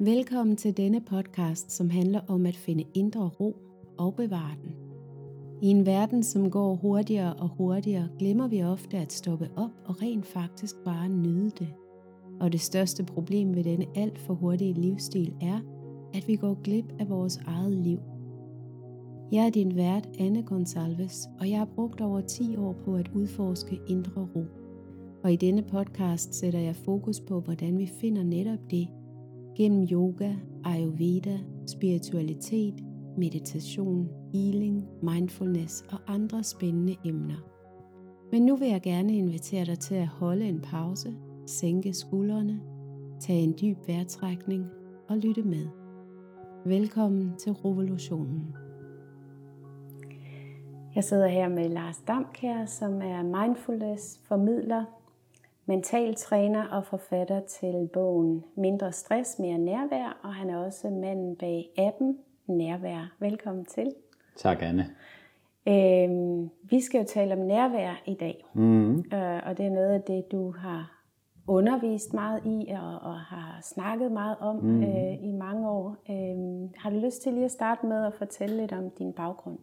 Velkommen til denne podcast, som handler om at finde indre ro og bevare den. I en verden, som går hurtigere og hurtigere, glemmer vi ofte at stoppe op og rent faktisk bare nyde det. Og det største problem ved denne alt for hurtige livsstil er, at vi går glip af vores eget liv. Jeg er din vært, Anne Gonsalves, og jeg har brugt over 10 år på at udforske indre ro. Og i denne podcast sætter jeg fokus på, hvordan vi finder netop det gennem yoga, ayurveda, spiritualitet, meditation, healing, mindfulness og andre spændende emner. Men nu vil jeg gerne invitere dig til at holde en pause, sænke skuldrene, tage en dyb vejrtrækning og lytte med. Velkommen til Revolutionen. Jeg sidder her med Lars Damkær, som er mindfulness formidler mental træner og forfatter til bogen Mindre stress, mere nærvær, og han er også manden bag appen Nærvær. Velkommen til. Tak, Anne. Øhm, vi skal jo tale om nærvær i dag, mm. øh, og det er noget af det, du har undervist meget i og, og har snakket meget om mm. øh, i mange år. Øh, har du lyst til lige at starte med at fortælle lidt om din baggrund?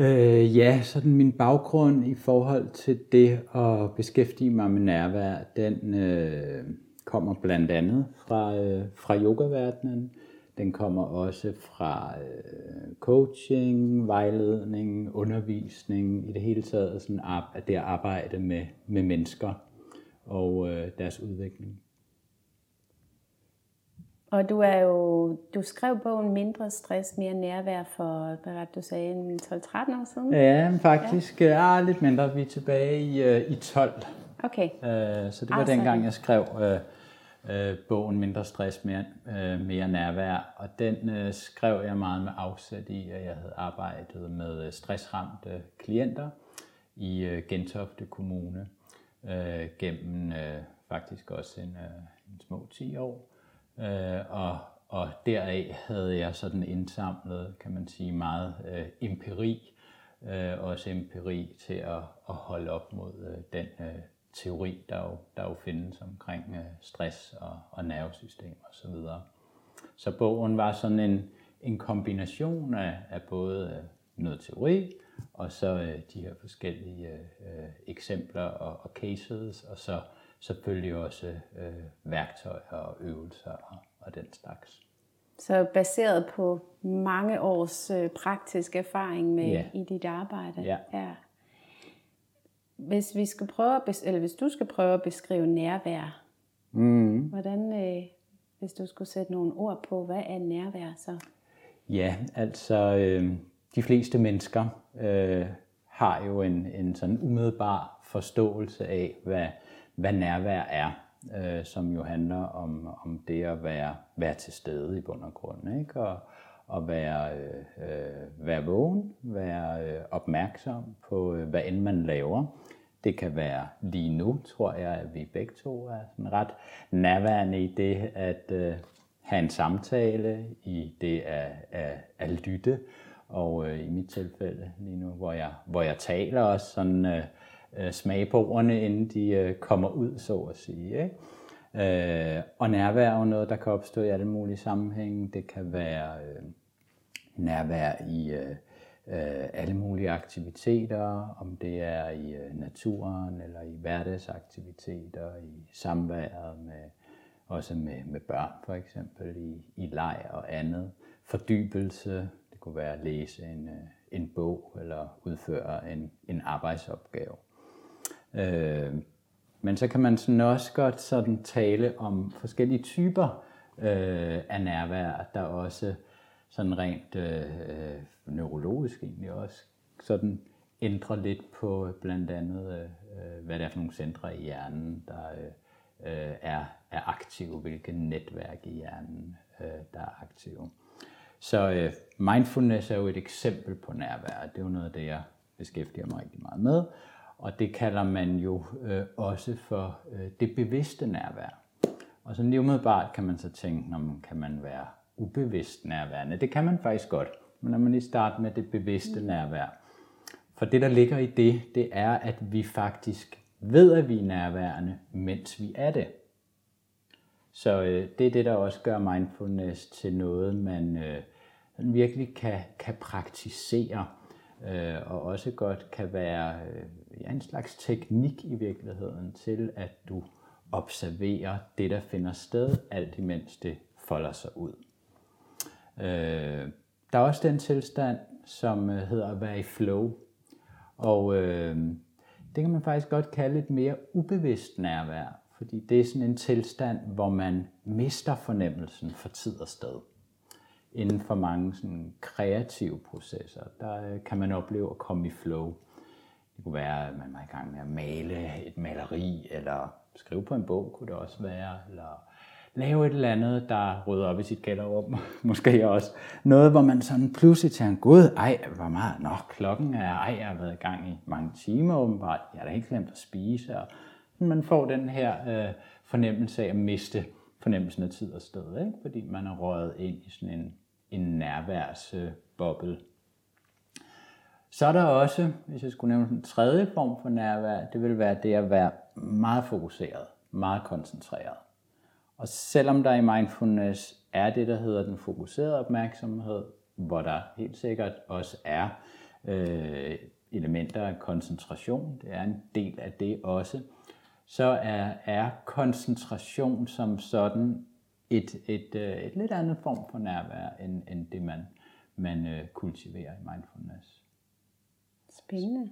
Øh, ja, sådan min baggrund i forhold til det at beskæftige mig med nærvær, den øh, kommer blandt andet fra, øh, fra yogaverdenen. Den kommer også fra øh, coaching, vejledning, undervisning, i det hele taget sådan at det at arbejde med, med mennesker og øh, deres udvikling. Og du er jo, du skrev bogen Mindre stress, mere nærvær for, hvad var det, du sagde, 12-13 år siden? Ja, faktisk ja. Ja, lidt mindre. Vi er tilbage i, uh, i 12. Okay. Uh, så det var altså, dengang, jeg skrev uh, uh, bogen Mindre stress, mere, uh, mere nærvær. Og den uh, skrev jeg meget med afsæt i, at jeg havde arbejdet med stressramte klienter i uh, Gentofte Kommune uh, gennem uh, faktisk også en, uh, en små 10 år. Øh, og, og deraf havde jeg sådan indsamlet, kan man sige, meget øh, empiri, øh, også empiri til at, at holde op mod øh, den øh, teori, der jo, der jo findes omkring øh, stress og, og nervesystem osv. Så, videre. så bogen var sådan en, en kombination af, af både øh, noget teori, og så øh, de her forskellige øh, øh eksempler og, og cases, og så selvfølgelig også øh, værktøjer og øvelser og, og den slags. Så baseret på mange års øh, praktisk erfaring med ja. i dit arbejde. Ja. ja. Hvis vi skal prøve at eller hvis du skal prøve at beskrive nærvær, mm. hvordan, øh, hvis du skulle sætte nogle ord på, hvad er nærvær så? Ja, altså øh, de fleste mennesker øh, har jo en, en sådan umiddelbar forståelse af, hvad hvad nærvær er, øh, som jo handler om, om det at være, være til stede i bund og grund, ikke? Og, og være, øh, være vågen, være øh, opmærksom på, øh, hvad end man laver. Det kan være lige nu, tror jeg, at vi begge to er sådan ret nærværende i det at øh, have en samtale, i det at, at, at lytte, og øh, i mit tilfælde lige nu, hvor jeg, hvor jeg taler og sådan... Øh, øh, smage på ordene, inden de øh, kommer ud, så at sige. Ikke? Øh, og nærvær er noget, der kan opstå i alle mulige sammenhænge. Det kan være øh, nærvær i øh, øh, alle mulige aktiviteter, om det er i øh, naturen eller i hverdagsaktiviteter, i samværet med også med, med børn for eksempel, i, i leg og andet. Fordybelse, det kunne være at læse en, øh, en bog eller udføre en, en arbejdsopgave. Øh, men så kan man sådan også godt sådan tale om forskellige typer øh, af nærvær, der også sådan rent øh, neurologisk egentlig også sådan ændrer lidt på blandt andet, øh, øh hvad det er for nogle centre i hjernen, der øh, øh, er, er aktive, hvilke netværk i hjernen, øh, der er aktive. Så øh, mindfulness er jo et eksempel på nærvær. Det er jo noget af det, jeg beskæftiger mig rigtig meget med. Og det kalder man jo øh, også for øh, det bevidste nærvær. Og så lige umiddelbart kan man så tænke, når kan man være ubevidst nærværende? Det kan man faktisk godt, men når man lige starter med det bevidste nærvær. For det, der ligger i det, det er, at vi faktisk ved, at vi er nærværende, mens vi er det. Så øh, det er det, der også gør mindfulness til noget, man øh, virkelig kan, kan praktisere, øh, og også godt kan være øh, ja, en slags teknik i virkeligheden til, at du observerer det, der finder sted, alt imens det folder sig ud. Øh, der er også den tilstand, som øh, hedder at være i flow. Og øh, det kan man faktisk godt kalde et mere ubevidst nærvær, fordi det er sådan en tilstand, hvor man mister fornemmelsen for tid og sted. Inden for mange sådan kreative processer, der øh, kan man opleve at komme i flow. Det kunne være, at man var i gang med at male et maleri, eller skrive på en bog kunne det også være, eller lave et eller andet, der rydder op i sit kælderrum, måske også. Noget, hvor man sådan pludselig tænker, gud, ej, hvor meget, nå, klokken er, ej, jeg har været i gang i mange timer åbenbart, jeg har da ikke glemt at spise, og man får den her øh, fornemmelse af at miste fornemmelsen af tid og sted, ikke? fordi man er røget ind i sådan en, en nærværsboble. Så er der også, hvis jeg skulle nævne en tredje form for nærvær, det vil være det at være meget fokuseret, meget koncentreret. Og selvom der i mindfulness er det, der hedder den fokuserede opmærksomhed, hvor der helt sikkert også er øh, elementer af koncentration, det er en del af det også, så er, er koncentration som sådan et, et, øh, et lidt andet form for nærvær, end, end det man, man øh, kultiverer i mindfulness. Spændende.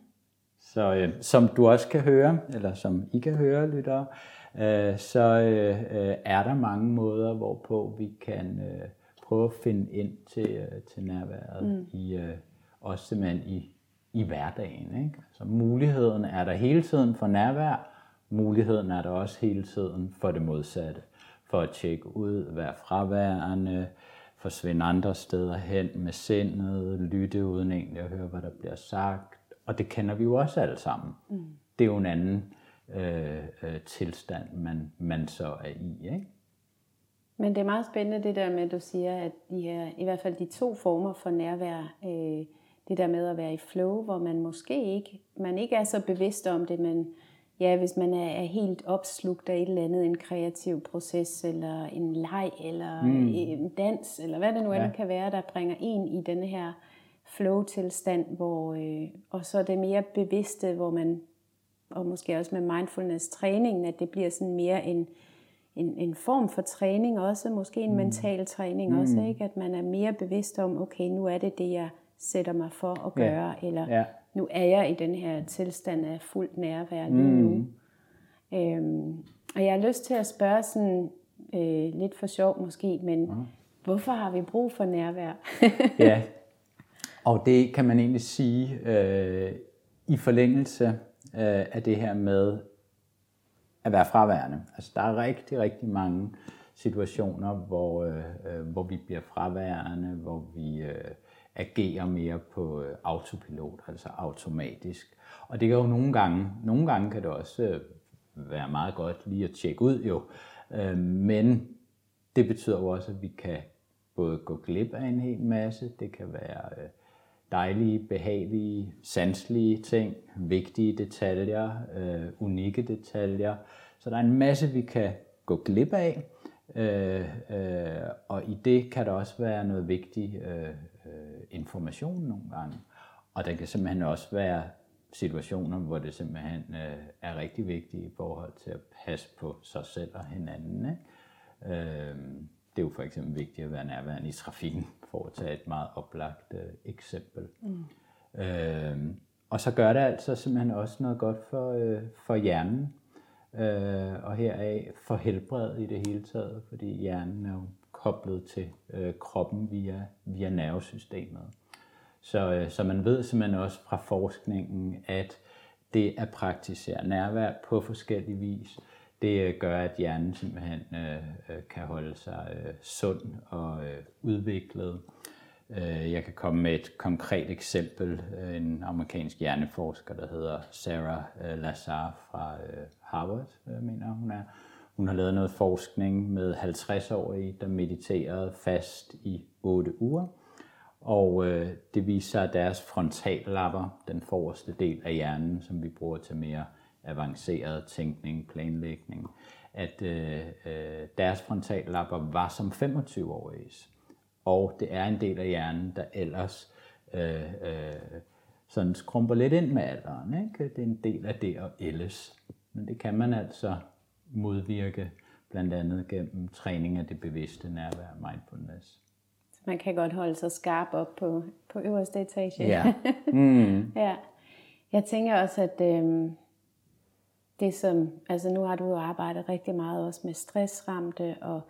Så øh, som du også kan høre, eller som I kan høre, lyttere, øh, så øh, øh, er der mange måder, hvorpå vi kan øh, prøve at finde ind til, øh, til nærværet, mm. i, øh, også simpelthen i, i hverdagen. Ikke? Så muligheden er der hele tiden for nærvær, muligheden er der også hele tiden for det modsatte. For at tjekke ud, være fraværende, forsvinde andre steder hen med sindet, lytte uden egentlig at høre, hvad der bliver sagt. Og det kender vi jo også alle sammen. Mm. Det er jo en anden øh, øh, tilstand, man, man så er i. Ikke? Men det er meget spændende det der med, at du siger, at de her, i hvert fald de to former for nærvær, øh, det der med at være i flow, hvor man måske ikke, man ikke er så bevidst om det, men ja, hvis man er, er helt opslugt af et eller andet, en kreativ proces, eller en leg, eller mm. en dans, eller hvad det nu ja. end kan være, der bringer en i denne her flow-tilstand, hvor, øh, og så det mere bevidste, hvor man, og måske også med mindfulness-træningen, at det bliver sådan mere en, en, en form for træning også, måske en mm. mental træning mm. også, ikke? at man er mere bevidst om, okay, nu er det det, jeg sætter mig for at gøre, ja. eller ja nu er jeg i den her tilstand af fuldt nærvær lige nu. Mm. Øhm, og jeg har lyst til at spørge sådan øh, lidt for sjov måske, men mm. hvorfor har vi brug for nærvær? ja, og det kan man egentlig sige øh, i forlængelse øh, af det her med at være fraværende. Altså der er rigtig, rigtig mange situationer, hvor, øh, øh hvor vi bliver fraværende, hvor vi... Øh, agerer mere på øh, autopilot, altså automatisk. Og det kan jo nogle gange, nogle gange kan det også øh, være meget godt lige at tjekke ud jo, øh, men det betyder jo også, at vi kan både gå glip af en hel masse, det kan være dejlige, behagelige, sanselige ting, vigtige detaljer, øh, unikke detaljer. Så der er en masse, vi kan gå glip af, øh, øh, og i det kan der også være noget vigtigt øh, øh, information nogle gange. Og der kan simpelthen også være situationer, hvor det simpelthen øh, er rigtig vigtigt i forhold til at passe på sig selv og hinanden. Ikke? Øh, det er jo for eksempel vigtigt at være nærværende i trafikken, for at tage et meget oplagt øh, eksempel. Mm. Øh, og så gør det altså simpelthen også noget godt for, øh, for hjernen, øh, og heraf for helbred i det hele taget, fordi hjernen er jo koblet til øh, kroppen via, via nervesystemet. Så, øh, så man ved simpelthen også fra forskningen, at det at praktisere nærvær på forskellige vis, det øh, gør, at hjernen simpelthen øh, øh, kan holde sig øh, sund og øh, udviklet. Øh, jeg kan komme med et konkret eksempel. En amerikansk hjerneforsker, der hedder Sarah øh, Lazar fra øh, Harvard, mener hun er. Hun har lavet noget forskning med 50-årige, der mediterede fast i 8 uger. Og øh, det viser sig, at deres frontallapper, den forreste del af hjernen, som vi bruger til mere avanceret tænkning, planlægning, at øh, øh, deres frontallapper var som 25-åriges. Og det er en del af hjernen, der ellers øh, øh, sådan skrumper lidt ind med alderen. Ikke? Det er en del af det at ældes. Men det kan man altså modvirke, blandt andet gennem træning af det bevidste nærvær, mindfulness. Så man kan godt holde sig skarp op på, på øverste etage. Ja. Mm. ja. Jeg tænker også, at øh, det som, altså nu har du jo arbejdet rigtig meget også med stressramte, og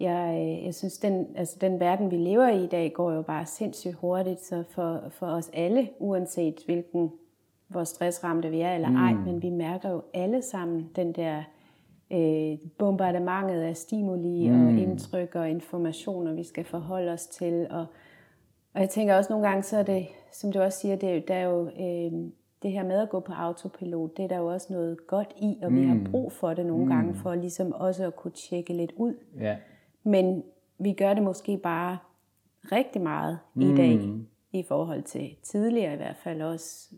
jeg, øh, jeg synes, den, altså den verden, vi lever i i dag, går jo bare sindssygt hurtigt, så for, for os alle, uanset hvilken, hvor stressramte vi er eller ej, mm. men vi mærker jo alle sammen den der øh, bombardementet af stimuli mm. og indtryk og informationer, vi skal forholde os til. Og, og jeg tænker også nogle gange, så er det, som du også siger, det, der er jo øh, det her med at gå på autopilot, det er der jo også noget godt i, og mm. vi har mm. brug for det nogle mm. gange, for ligesom også at kunne tjekke lidt ud. Ja. Men vi gør det måske bare rigtig meget mm. i dag, i forhold til tidligere i hvert fald også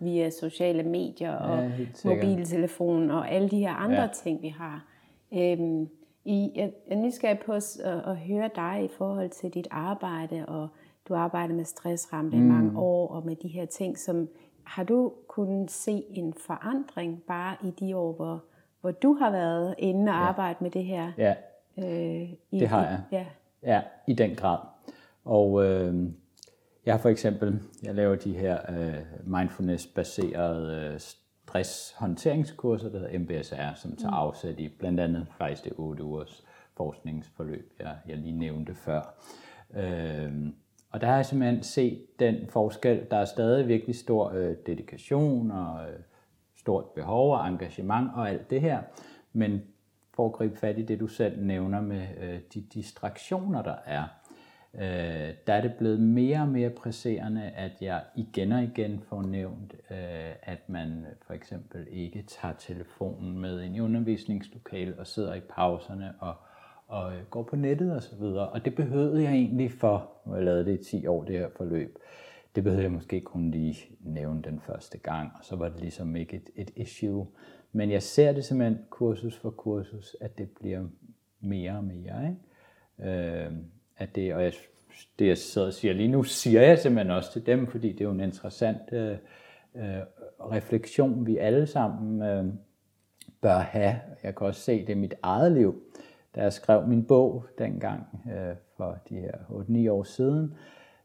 via sociale medier og ja, mobiltelefon og alle de her andre ja. ting, vi har. Øhm, i, jeg er nysgerrig på at, at høre dig i forhold til dit arbejde, og du arbejder med stressramte mm. i mange år, og med de her ting, som har du kunnet se en forandring bare i de år, hvor, hvor du har været inde og ja. arbejde med det her? Ja, øh, i, det har jeg. Ja. ja, i den grad. Og øh, jeg for eksempel, jeg laver de her øh, mindfulness-baserede øh, stresshåndteringskurser, der hedder MBSR, som tager mm. afsæt i blandt andet faktisk det 8 ugers forskningsforløb, jeg, jeg lige nævnte før. Øh, og der har jeg simpelthen set den forskel. Der er stadig virkelig stor øh, dedikation og øh, stort behov og engagement og alt det her. Men for at gribe fat i det, du selv nævner med øh, de distraktioner, der er, øh, der er det blevet mere og mere presserende, at jeg igen og igen får nævnt, øh, at man for eksempel ikke tager telefonen med ind i undervisningslokalet og sidder i pauserne og og går på nettet og så videre. Og det behøvede jeg egentlig for, nu jeg lavede det i 10 år, det her forløb. Det behøvede jeg måske kun lige nævne den første gang, og så var det ligesom ikke et, et issue. Men jeg ser det simpelthen kursus for kursus, at det bliver mere og mere. Ikke? Øh, at det, og jeg, det jeg sidder og siger lige nu, siger jeg simpelthen også til dem, fordi det er jo en interessant øh, øh, refleksion, vi alle sammen øh, bør have. Jeg kan også se det i mit eget liv da jeg skrev min bog dengang øh, for de her 8-9 år siden,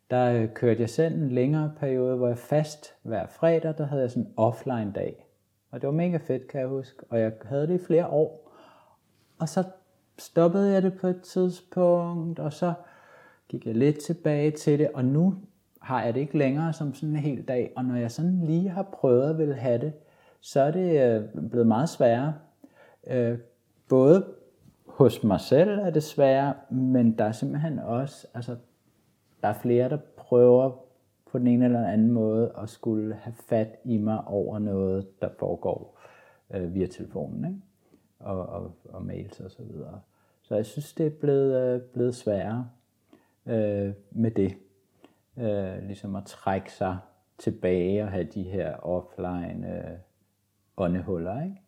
der øh, kørte jeg selv en længere periode, hvor jeg fast hver fredag, der havde jeg sådan en offline dag. Og det var mega fedt, kan jeg huske. Og jeg havde det i flere år. Og så stoppede jeg det på et tidspunkt, og så gik jeg lidt tilbage til det, og nu har jeg det ikke længere som sådan en hel dag. Og når jeg sådan lige har prøvet at vil have det, så er det øh, blevet meget sværere. Øh, både hos mig selv er det sværere, men der er simpelthen også, altså, der er flere, der prøver på den ene eller anden måde at skulle have fat i mig over noget, der foregår øh, via telefonen, ikke? Og, og, og mails og så videre. Så jeg synes, det er blevet, øh, blevet sværere øh, med det. Øh, ligesom at trække sig tilbage og have de her offline øh, åndehuller, ikke?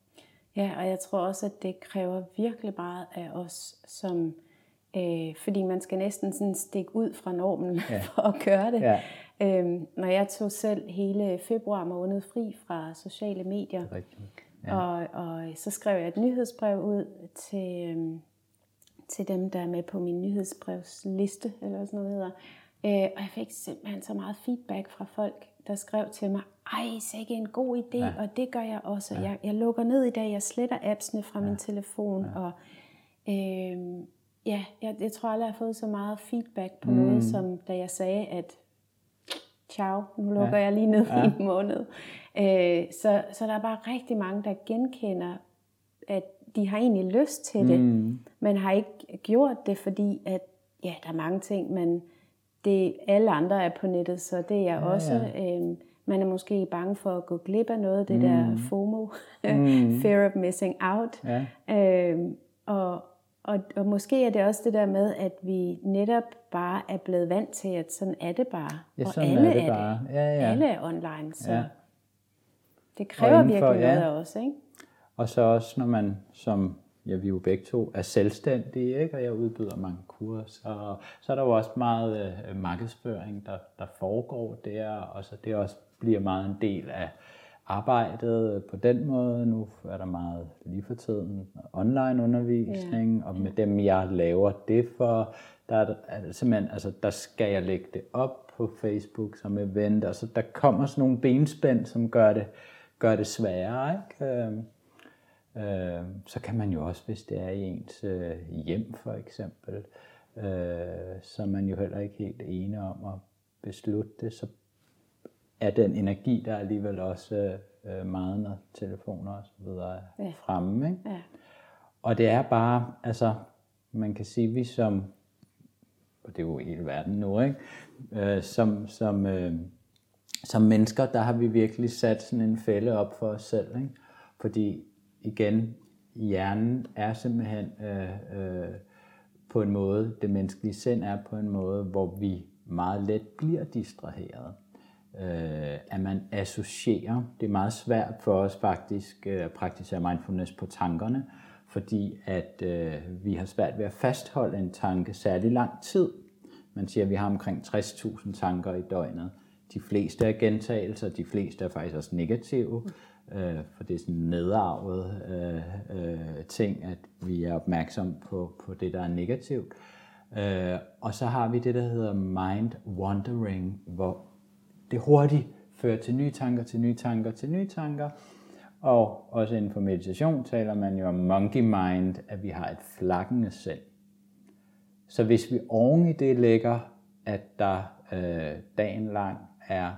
Ja, og jeg tror også, at det kræver virkelig meget af os, som, øh, fordi man skal næsten sådan stikke ud fra normen ja. for at gøre det. Ja. Øhm, når jeg tog selv hele februar måned fri fra sociale medier, ja. og, og så skrev jeg et nyhedsbrev ud til, øhm, til dem, der er med på min nyhedsbrevsliste, eller sådan noget hedder. Øh, og jeg fik simpelthen så meget feedback fra folk, der skrev til mig, ej, så ikke en god idé, ja. og det gør jeg også. Ja. Jeg, jeg lukker ned i dag, jeg sletter appsene fra ja. min telefon, ja. og øh, ja, jeg, jeg tror aldrig, jeg har fået så meget feedback på mm. noget, som da jeg sagde, at ciao, nu lukker ja. jeg lige ned ja. i en måned. Øh, så, så der er bare rigtig mange, der genkender, at de har egentlig lyst til det, mm. men har ikke gjort det, fordi at, ja, der er mange ting, men det, alle andre er på nettet, så det er jeg ja, også. Ja. Øhm, man er måske bange for at gå glip af noget, det mm. der FOMO, mm. fear of missing out. Ja. Øhm, og, og, og måske er det også det der med, at vi netop bare er blevet vant til, at sådan er det bare. Ja, og alle er det bare. Er det. Ja, ja. Alle er online. Så. Ja. Det kræver virkelig ja. noget af os, ikke? Og så også, når man som ja, vi er jo begge to er selvstændige, ikke? og jeg udbyder mange kurser, og så er der jo også meget øh, markedsføring, der, der foregår der, og så det også bliver meget en del af arbejdet på den måde. Nu er der meget lige for tiden online undervisning, ja. og med dem jeg laver det for, der er, er det simpelthen, altså der skal jeg lægge det op på Facebook som event, og så der kommer sådan nogle benspænd, som gør det, gør det sværere, ikke? Øh, så kan man jo også, hvis det er i ens øh, hjem for eksempel, øh, så er man jo heller ikke helt ene om at beslutte det, så er den energi der alligevel også øh, meget, når telefoner og så videre er Ja. fremme. Ikke? Ja. Og det er bare, altså, man kan sige, vi som, og det er jo hele verden nu, ikke? Øh, som, som, øh, som mennesker, der har vi virkelig sat sådan en fælde op for os selv. Ikke? Fordi igen, hjernen er simpelthen øh, øh, på en måde, det menneskelige sind er på en måde, hvor vi meget let bliver distraheret. Øh, at man associerer. Det er meget svært for os faktisk øh, at praktisere mindfulness på tankerne, fordi at øh, vi har svært ved at fastholde en tanke særlig lang tid. Man siger, at vi har omkring 60.000 tanker i døgnet. De fleste er gentagelser, de fleste er faktisk også negative, øh, for det er sådan nedarvet øh, øh, ting, at vi er opmærksom på, på det, der er negativt. Øh, og så har vi det, der hedder mind wandering, hvor det hurtigt fører til nye tanker, til nye tanker, til nye tanker. Og også inden for meditation taler man jo om monkey mind, at vi har et flakkende sind. Så hvis vi oven i det lægger, at der øh, dagen lang er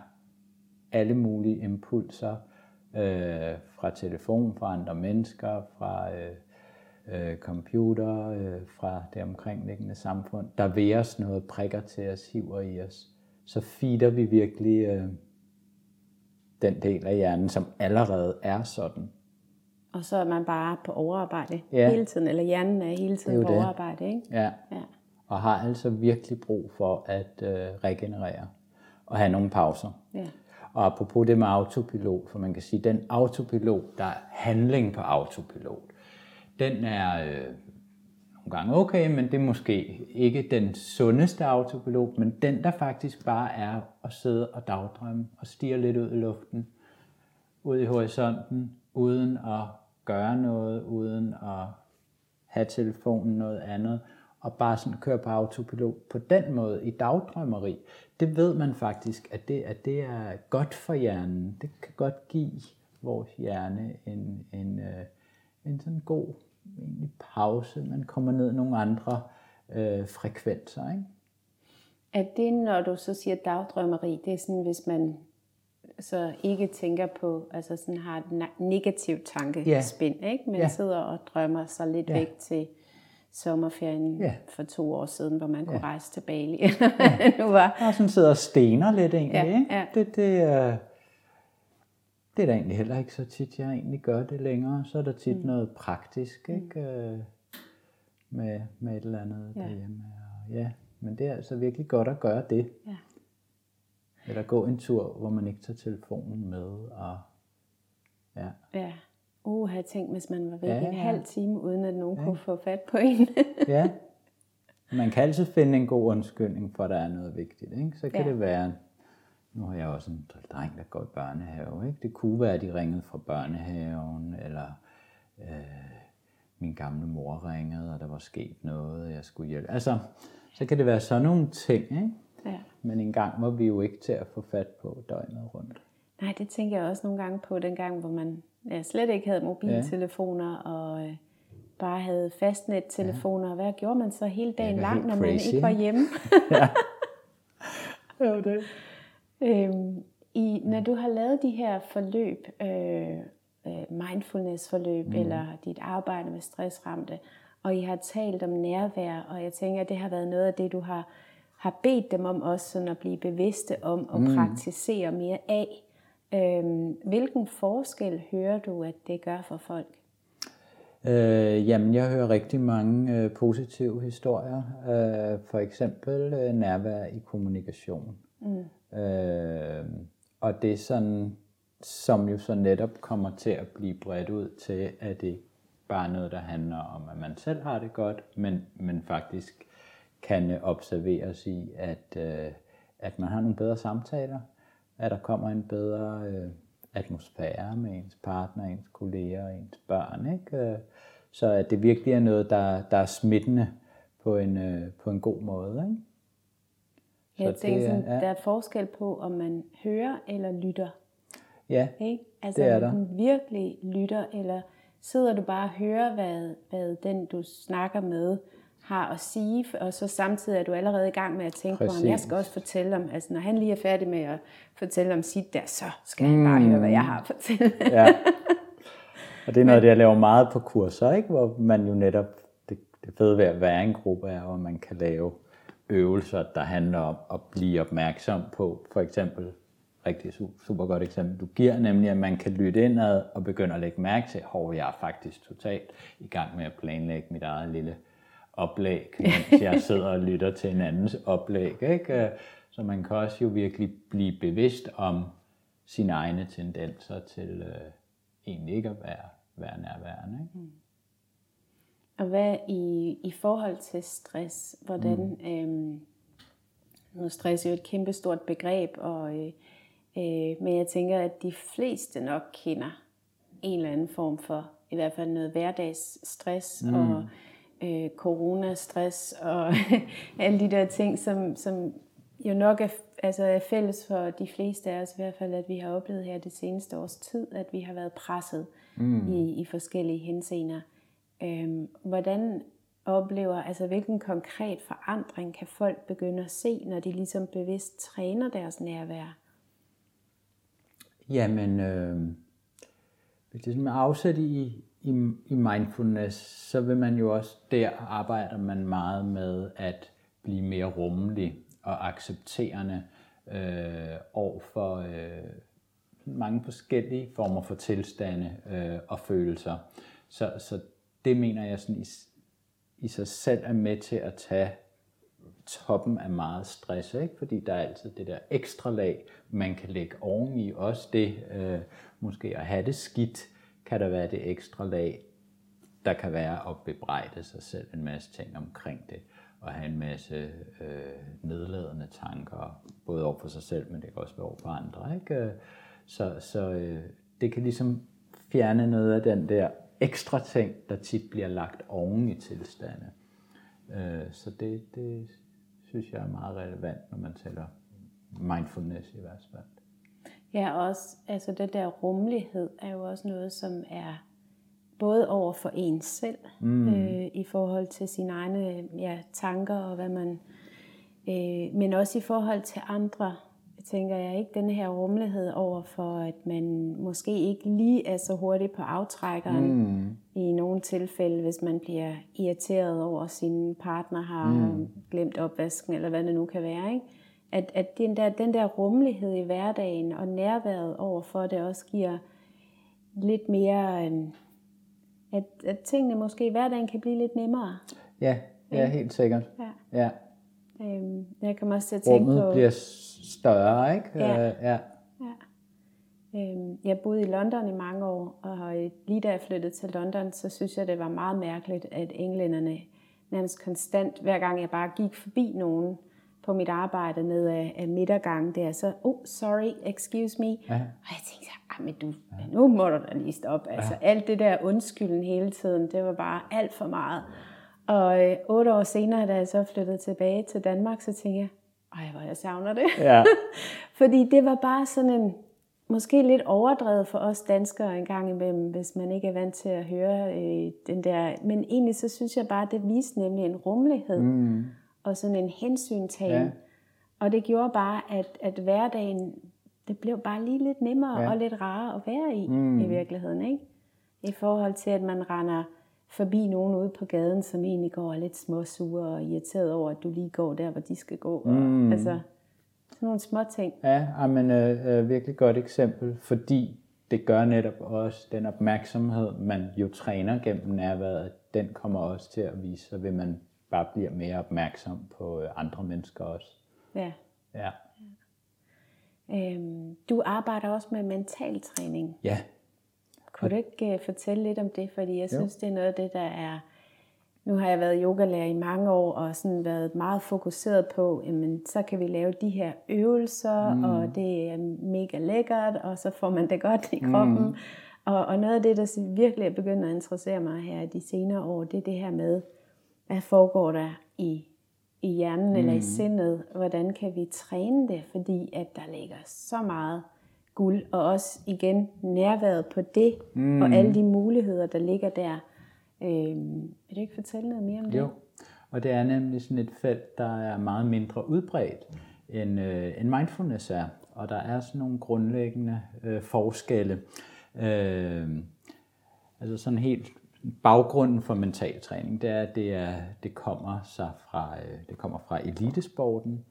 alle mulige impulser øh, fra telefon, fra andre mennesker, fra øh, øh, computer, øh, fra det omkringliggende samfund, der ved os noget, prikker til os, hiver i os, så feeder vi virkelig øh, den del af hjernen, som allerede er sådan. Og så er man bare på overarbejde Ja. hele tiden, eller hjernen er hele tiden jo på det. overarbejde, ikke? Ja. Ja. Og har altså virkelig brug for at øh, regenerere og have nogle pauser. Ja. Og apropos det med autopilot, for man kan sige, den autopilot, der er handling på autopilot, den er øh, nogle gange okay, men det er måske ikke den sundeste autopilot, men den, der faktisk bare er at sidde og dagdrømme og stige lidt ud i luften, ud i horisonten, uden at gøre noget, uden at have telefonen noget andet, og bare sådan køre på autopilot på den måde i dagdrømmeri, det ved man faktisk, at det, at det er godt for hjernen. Det kan godt give vores hjerne en, en, øh, en sådan god egentlig pause. Man kommer ned i nogle andre øh, frekvenser. Ikke? Er det, når du så siger dagdrømmeri, det er sådan, hvis man så ikke tænker på, altså sådan har et negativt tankespind, ikke? Men Ja. sidder og drømmer sig lidt Ja. væk til sommerferien Ja. for to år siden, hvor man kunne rejse til Bali, det nu var. Og sådan sidder og stener lidt egentlig. Ja, ikke? ja. Det, det, øh, det er da egentlig heller ikke så tit, jeg egentlig gør det længere. Så er der tit mm. noget praktisk ikke? Øh, med, med et eller andet Ja. ja. derhjemme. Og ja, men det er altså virkelig godt at gøre det. Ja. Eller gå en tur, hvor man ikke tager telefonen med. Og, ja. Ja. Uh, jeg tænkt, hvis man var væk Ja, en ja. halv time, uden at nogen ja. kunne få fat på en. ja. Man kan altid finde en god undskyldning for, at der er noget vigtigt. Ikke? Så kan Ja. det være, nu har jeg også en dreng, der går i børnehave. Ikke? Det kunne være, at de ringede fra børnehaven, eller øh, min gamle mor ringede, og der var sket noget, og jeg skulle hjælpe. Altså, så kan det være sådan nogle ting, ikke? ja. Men en gang var vi jo ikke til at få fat på døgnet rundt. Nej, det tænker jeg også nogle gange på, den gang, hvor man ja, slet ikke havde mobiltelefoner, ja. og øh, bare havde fastnettelefoner. Ja. Hvad gjorde man så hele dagen var lang, når man crazy, ikke var hjemme? Ja, det. øhm, i, når du har lavet de her forløb, øh, øh, mindfulness-forløb, mm. eller dit arbejde med stressramte, og I har talt om nærvær, og jeg tænker, at det har været noget af det, du har, har bedt dem om også sådan at blive bevidste om og mm. praktisere mere af. Øhm, hvilken forskel hører du, at det gør for folk? Øh, jamen, jeg hører rigtig mange øh, positive historier. Øh, for eksempel øh, nærvær i kommunikation. Mm. Øh, og det er sådan, som jo så netop kommer til at blive bredt ud til, at det bare er noget, der handler om, at man selv har det godt, men, men faktisk kan observeres i, at, øh, at man har nogle bedre samtaler, at der kommer en bedre øh, atmosfære med ens partner, ens kolleger, ens børn. Ikke? Øh, så at det virkelig er noget, der, der er smittende på en, øh, på en god måde. Ikke? Så jeg tænker, sådan, ja. der er forskel på, om man hører eller lytter. Ja, ikke? Altså, det er der. du virkelig lytter, eller sidder du bare og hører, hvad, hvad den, du snakker med, har at sige, og så samtidig er du allerede i gang med at tænke Præcis. på, om jeg skal også fortælle om, altså når han lige er færdig med at fortælle om sit der, så skal han bare høre, hvad jeg har at fortælle. ja. Og det er noget, det jeg laver meget på kurser, ikke? hvor man jo netop, det, det fede ved at være en gruppe er, hvor man kan lave øvelser, der handler om at blive opmærksom på, for eksempel, rigtig super godt eksempel, du giver, nemlig at man kan lytte indad og begynde at lægge mærke til, hvor jeg er faktisk totalt i gang med at planlægge mit eget lille oplæg, mens jeg sidder og lytter til en andens oplæg. Ikke? Så man kan også jo virkelig blive bevidst om sine egne tendenser til øh, egentlig ikke at være, være nærværende. Ikke? Mm. Og hvad i, i forhold til stress, hvordan, mm. øhm, nu er stress jo et kæmpestort begreb, og, øh, øh, men jeg tænker, at de fleste nok kender en eller anden form for, i hvert fald noget hverdagsstress, mm. og øh, coronastress og alle de der ting, som, som jo nok er, altså er fælles for de fleste af os i hvert fald, at vi har oplevet her det seneste års tid, at vi har været presset mm. i, i forskellige henseender. Øhm, hvordan oplever, altså hvilken konkret forandring kan folk begynde at se, når de ligesom bevidst træner deres nærvær? Jamen, øh, hvis det er med afsæt i, i, i mindfulness, så vil man jo også, der arbejder man meget med at blive mere rummelig og accepterende øh, over for øh, mange forskellige former for tilstande øh, og følelser. Så, så det mener jeg sådan i, i sig selv er med til at tage toppen af meget stress, ikke? fordi der er altid det der ekstra lag, man kan lægge oveni. Også det, øh, måske at have det skidt, kan der være det ekstra lag, der kan være at bebrejde sig selv en masse ting omkring det, og have en masse øh, nedladende tanker, både over for sig selv, men det kan også være over for andre. Ikke? Så, så øh, det kan ligesom fjerne noget af den der ekstra ting, der tit bliver lagt oven i tilstande. Øh, så det, det synes jeg er meget relevant, når man taler mindfulness i hvert fald. Ja, også altså det der rummelighed er jo også noget, som er både over for en selv, mm. øh, i forhold til sine egne ja, tanker og hvad man, øh, men også i forhold til andre. Tænker jeg ikke den her rummelighed over for, at man måske ikke lige er så hurtig på aftrækkeren mm. i nogle tilfælde, hvis man bliver irriteret over, at sin partner har mm. glemt opvasken, eller hvad det nu kan være. Ikke? At, at den, der, den der rummelighed i hverdagen og nærværet overfor det også giver lidt mere, øh, at, at tingene måske i hverdagen kan blive lidt nemmere. Ja, ja helt sikkert. Ja. ja. Øhm, jeg kan også til at tænke Rummet på... bliver større, ikke? Ja. Øh, ja. ja. Øhm, jeg boede i London i mange år, og lige da jeg flyttede til London, så synes jeg, det var meget mærkeligt, at englænderne nærmest konstant, hver gang jeg bare gik forbi nogen, på mit arbejde ned af, af midtergangen der, så, oh, sorry, excuse me. Ja. Og jeg tænkte, ah, men du, ja. nu må du da lige stoppe. Altså, ja. alt det der undskylden hele tiden, det var bare alt for meget. Og øh, otte år senere, da jeg så flyttede tilbage til Danmark, så tænkte jeg, ej, hvor jeg savner det. Ja. Fordi det var bare sådan en, måske lidt overdrevet for os danskere en gang imellem, hvis man ikke er vant til at høre øh, den der. Men egentlig så synes jeg bare, det viste nemlig en rummelighed. Mm og sådan en hensyntagen. Ja. Og det gjorde bare, at, at hverdagen, det blev bare lige lidt nemmere ja. og lidt rarere at være i, mm. i virkeligheden. Ikke? I forhold til, at man render forbi nogen ude på gaden, som egentlig går lidt småsure og irriteret over, at du lige går der, hvor de skal gå. Mm. Og, altså, sådan nogle små ting. Ja, men øh, øh, virkelig godt eksempel, fordi det gør netop også den opmærksomhed, man jo træner gennem nærværet, den kommer også til at vise sig, ved man bare bliver mere opmærksom på øh, andre mennesker også. Ja. Ja. Øhm, du arbejder også med mentaltræning. Ja. Kunne du ikke uh, fortælle lidt om det? Fordi jeg synes, jo. det er noget af det, der er... Nu har jeg været yogalærer i mange år, og sådan været meget fokuseret på, jamen, så kan vi lave de her øvelser, mm. og det er mega lækkert, og så får man det godt i kroppen. Mm. Og, og noget af det, der virkelig er begyndt at interessere mig her de senere år, det er det her med, hvad foregår der i, i hjernen mm. eller i mm. sindet? Hvordan kan vi træne det? Fordi at der ligger så meget guld, og også igen nærværet på det, mm. og alle de muligheder, der ligger der. Øhm, vil du ikke fortælle noget mere om det? Jo, og det er nemlig sådan et felt, der er meget mindre udbredt, end, øh, end mindfulness er. Og der er sådan nogle grundlæggende øh, forskelle. Øh, altså sådan helt baggrunden for mental træning, det er, at det, er, det kommer sig fra, øh, det kommer fra elitesporten,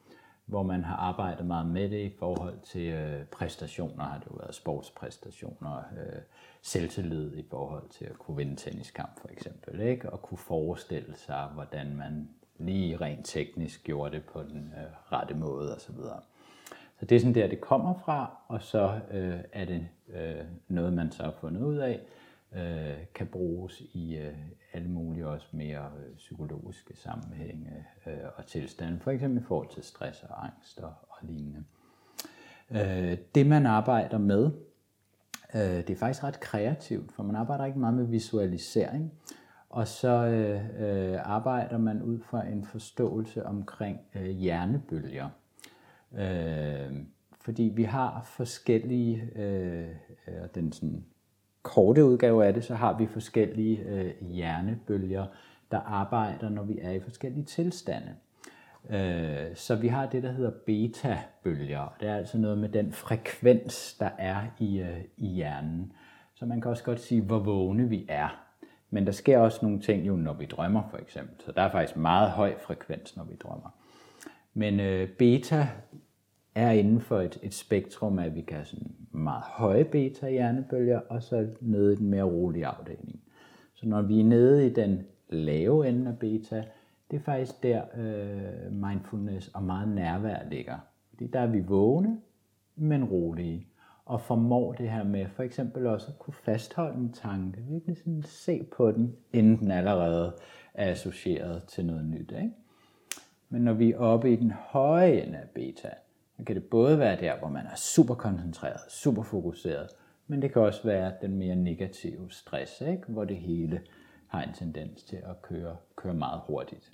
hvor man har arbejdet meget med det i forhold til øh, præstationer, har det jo været sportspræstationer, øh, selvtillid i forhold til at kunne vinde tenniskamp for eksempel, ikke? og kunne forestille sig, hvordan man lige rent teknisk gjorde det på den øh, rette måde osv. Så det er sådan der, det kommer fra, og så øh, er det øh, noget, man så har fundet ud af, øh, kan bruges i øh, alle mulige også mere øh, psykologiske sammenhænge øh, og tilstande, for eksempel i forhold til stress og angst og, og lignende. Øh, det man arbejder med, øh, det er faktisk ret kreativt, for man arbejder ikke meget med visualisering, og så øh, øh, arbejder man ud fra en forståelse omkring øh, hjernebølger. Øh, fordi vi har forskellige, øh, øh den sådan korte udgave af det, så har vi forskellige øh, hjernebølger, der arbejder, når vi er i forskellige tilstande. Øh, så vi har det, der hedder beta-bølger. Det er altså noget med den frekvens, der er i, øh, i hjernen. Så man kan også godt sige, hvor vågne vi er. Men der sker også nogle ting jo, når vi drømmer for eksempel. Så der er faktisk meget høj frekvens, når vi drømmer. Men øh, beta er inden for et, et spektrum af, at vi kan have sådan meget høje beta-hjernebølger, og så nede i den mere rolige afdeling. Så når vi er nede i den lave ende af beta, det er faktisk der øh, mindfulness og meget nærvær ligger. Fordi der er vi vågne, men rolige. Og formår det her med for eksempel også at kunne fastholde en tanke. Virkelig sådan se på den, inden den allerede er associeret til noget nyt. Ikke? Men når vi er oppe i den høje ende af beta, så kan det både være der, hvor man er super koncentreret, super fokuseret, men det kan også være den mere negative stress, ikke? hvor det hele har en tendens til at køre, køre meget hurtigt.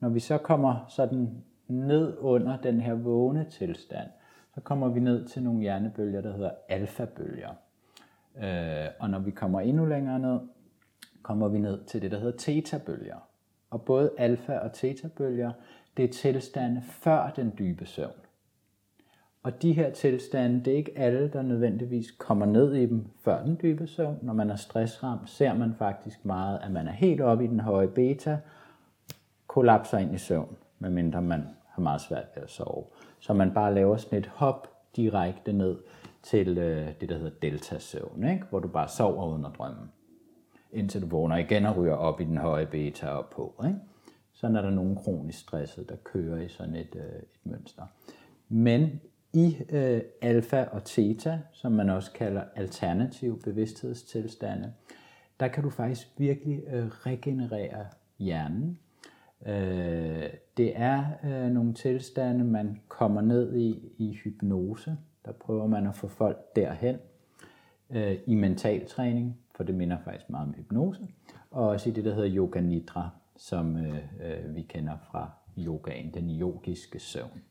Når vi så kommer sådan ned under den her vågne tilstand, så kommer vi ned til nogle hjernebølger, der hedder alfabølger. Øh, og når vi kommer endnu længere ned, kommer vi ned til det, der hedder tetabølger. Og både alfa- og tetabølger, det er tilstande før den dybe søvn. Og de her tilstande, det er ikke alle, der nødvendigvis kommer ned i dem før den dybe søvn. Når man er stressramt, ser man faktisk meget, at man er helt oppe i den høje beta, kollapser ind i søvn, medmindre man har meget svært ved at sove. Så man bare laver sådan et hop direkte ned til øh, det, der hedder delta-søvn, ikke? hvor du bare sover uden at drømme, indtil du vågner igen og ryger op i den høje beta og på. Ikke? Sådan er der nogen kronisk stresset, der kører i sådan et, øh, et mønster. Men i øh, alfa og theta, som man også kalder alternativ bevidsthedstilstande, der kan du faktisk virkelig øh, regenerere hjernen. Øh, det er øh, nogle tilstande, man kommer ned i i hypnose. Der prøver man at få folk derhen. Øh, I mentaltræning, for det minder faktisk meget om hypnose. Og også i det, der hedder yoga nidra, som øh, øh, vi kender fra yogaen, den yogiske søvn.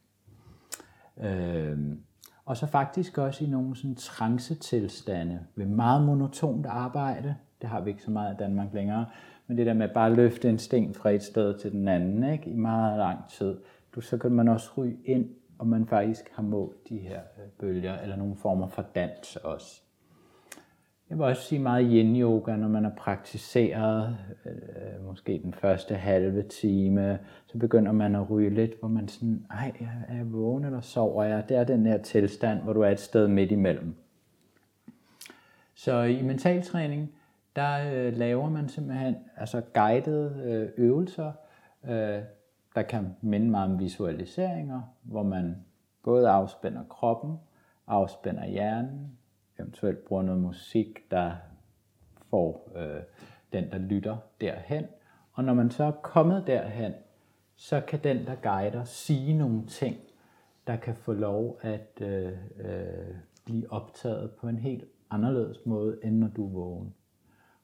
Øh, og så faktisk også i nogle sådan trance-tilstande ved meget monotont arbejde. Det har vi ikke så meget i Danmark længere. Men det der med at bare løfte en sten fra et sted til den anden ikke? i meget lang tid, du, så kan man også ryge ind, og man faktisk har målt de her øh, bølger, eller nogle former for dans også. Jeg vil også sige meget yin-yoga, når man har praktiseret øh, måske den første halve time, så begynder man at ryge lidt, hvor man sådan, ej, er jeg vågen eller sover jeg? Det er den her tilstand, hvor du er et sted midt imellem. Så i mentaltræning, der øh, laver man simpelthen altså guidede øh, øvelser, øh, der kan minde meget om visualiseringer, hvor man både afspænder kroppen, afspænder hjernen, eventuelt bruger noget musik, der får øh, den, der lytter derhen. Og når man så er kommet derhen, så kan den, der guider, sige nogle ting, der kan få lov at øh, øh, blive optaget på en helt anderledes måde, end når du er vågen.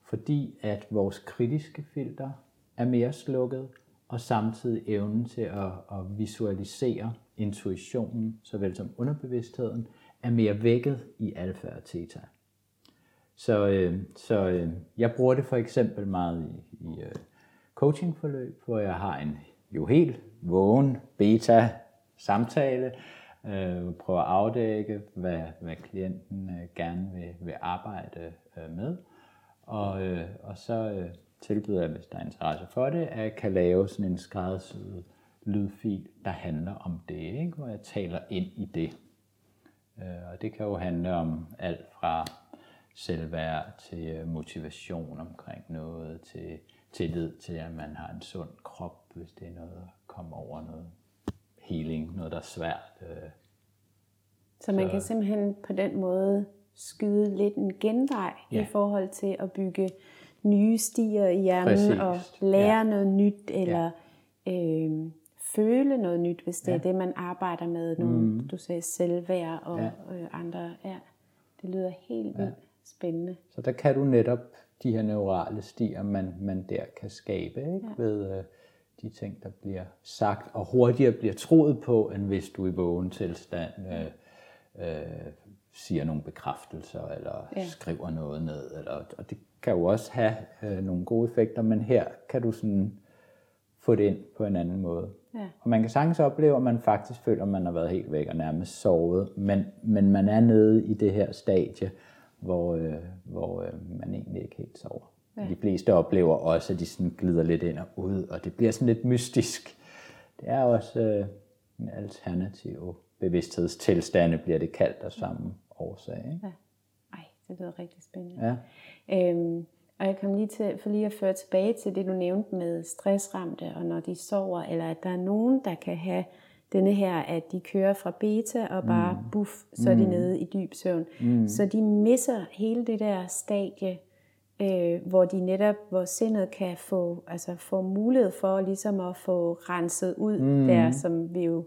Fordi at vores kritiske filter er mere slukket, og samtidig evnen til at, at visualisere intuitionen, såvel som underbevidstheden, er mere vækket i alfa og theta. Så, øh, så øh, jeg bruger det for eksempel meget i, i øh, coachingforløb, hvor jeg har en jo helt vågen beta samtale, øh, prøver at afdække, hvad, hvad klienten øh, gerne vil, vil arbejde øh, med. Og, øh, og så øh, tilbyder jeg, hvis der er interesse for det, at jeg kan lave sådan en skræddersyet lydfil, der handler om det, ikke? hvor jeg taler ind i det. Øh, og det kan jo handle om alt fra selvværd til øh, motivation omkring noget, til tillid til, at man har en sund krop, hvis det er noget, der kommer over noget healing, noget der er svært. Øh. Så man så, kan simpelthen på den måde skyde lidt en genvej ja. i forhold til at bygge nye stier i hjernen Præcis. og lære ja. noget nyt, eller ja. øh, føle noget nyt, hvis det ja. er det, man arbejder med. Nogle, mm. Du sagde selvværd og ja. øh, andre. Ja, det lyder helt vildt ja. spændende. Så der kan du netop de her neurale stier, man, man der kan skabe ikke? Ja. ved øh, de ting, der bliver sagt, og hurtigere bliver troet på, end hvis du i vågen tilstand øh, øh, siger nogle bekræftelser, eller ja. skriver noget ned. Eller, og det kan jo også have øh, nogle gode effekter, men her kan du sådan få det ind på en anden måde. Ja. Og man kan sagtens opleve, at man faktisk føler, at man har været helt væk og nærmest sovet, men, men man er nede i det her stadie, hvor, øh, hvor øh, man egentlig ikke helt sover. Ja. De fleste oplever også, at de sådan glider lidt ind og ud, og det bliver sådan lidt mystisk. Det er også øh, en alternativ bevidsthedstilstande, bliver det kaldt af samme årsag. Ikke? Ja. Ej, det lyder rigtig spændende. Ja. Øhm, og jeg kom lige til, for lige at føre tilbage til det, du nævnte med stressramte, og når de sover, eller at der er nogen, der kan have denne her, at de kører fra beta og bare mm. buff, så er de mm. nede i dyb søvn. Mm. Så de misser hele det der stadie, øh, hvor de netop, hvor sindet kan få, altså få mulighed for ligesom at få renset ud mm. der, som vi jo,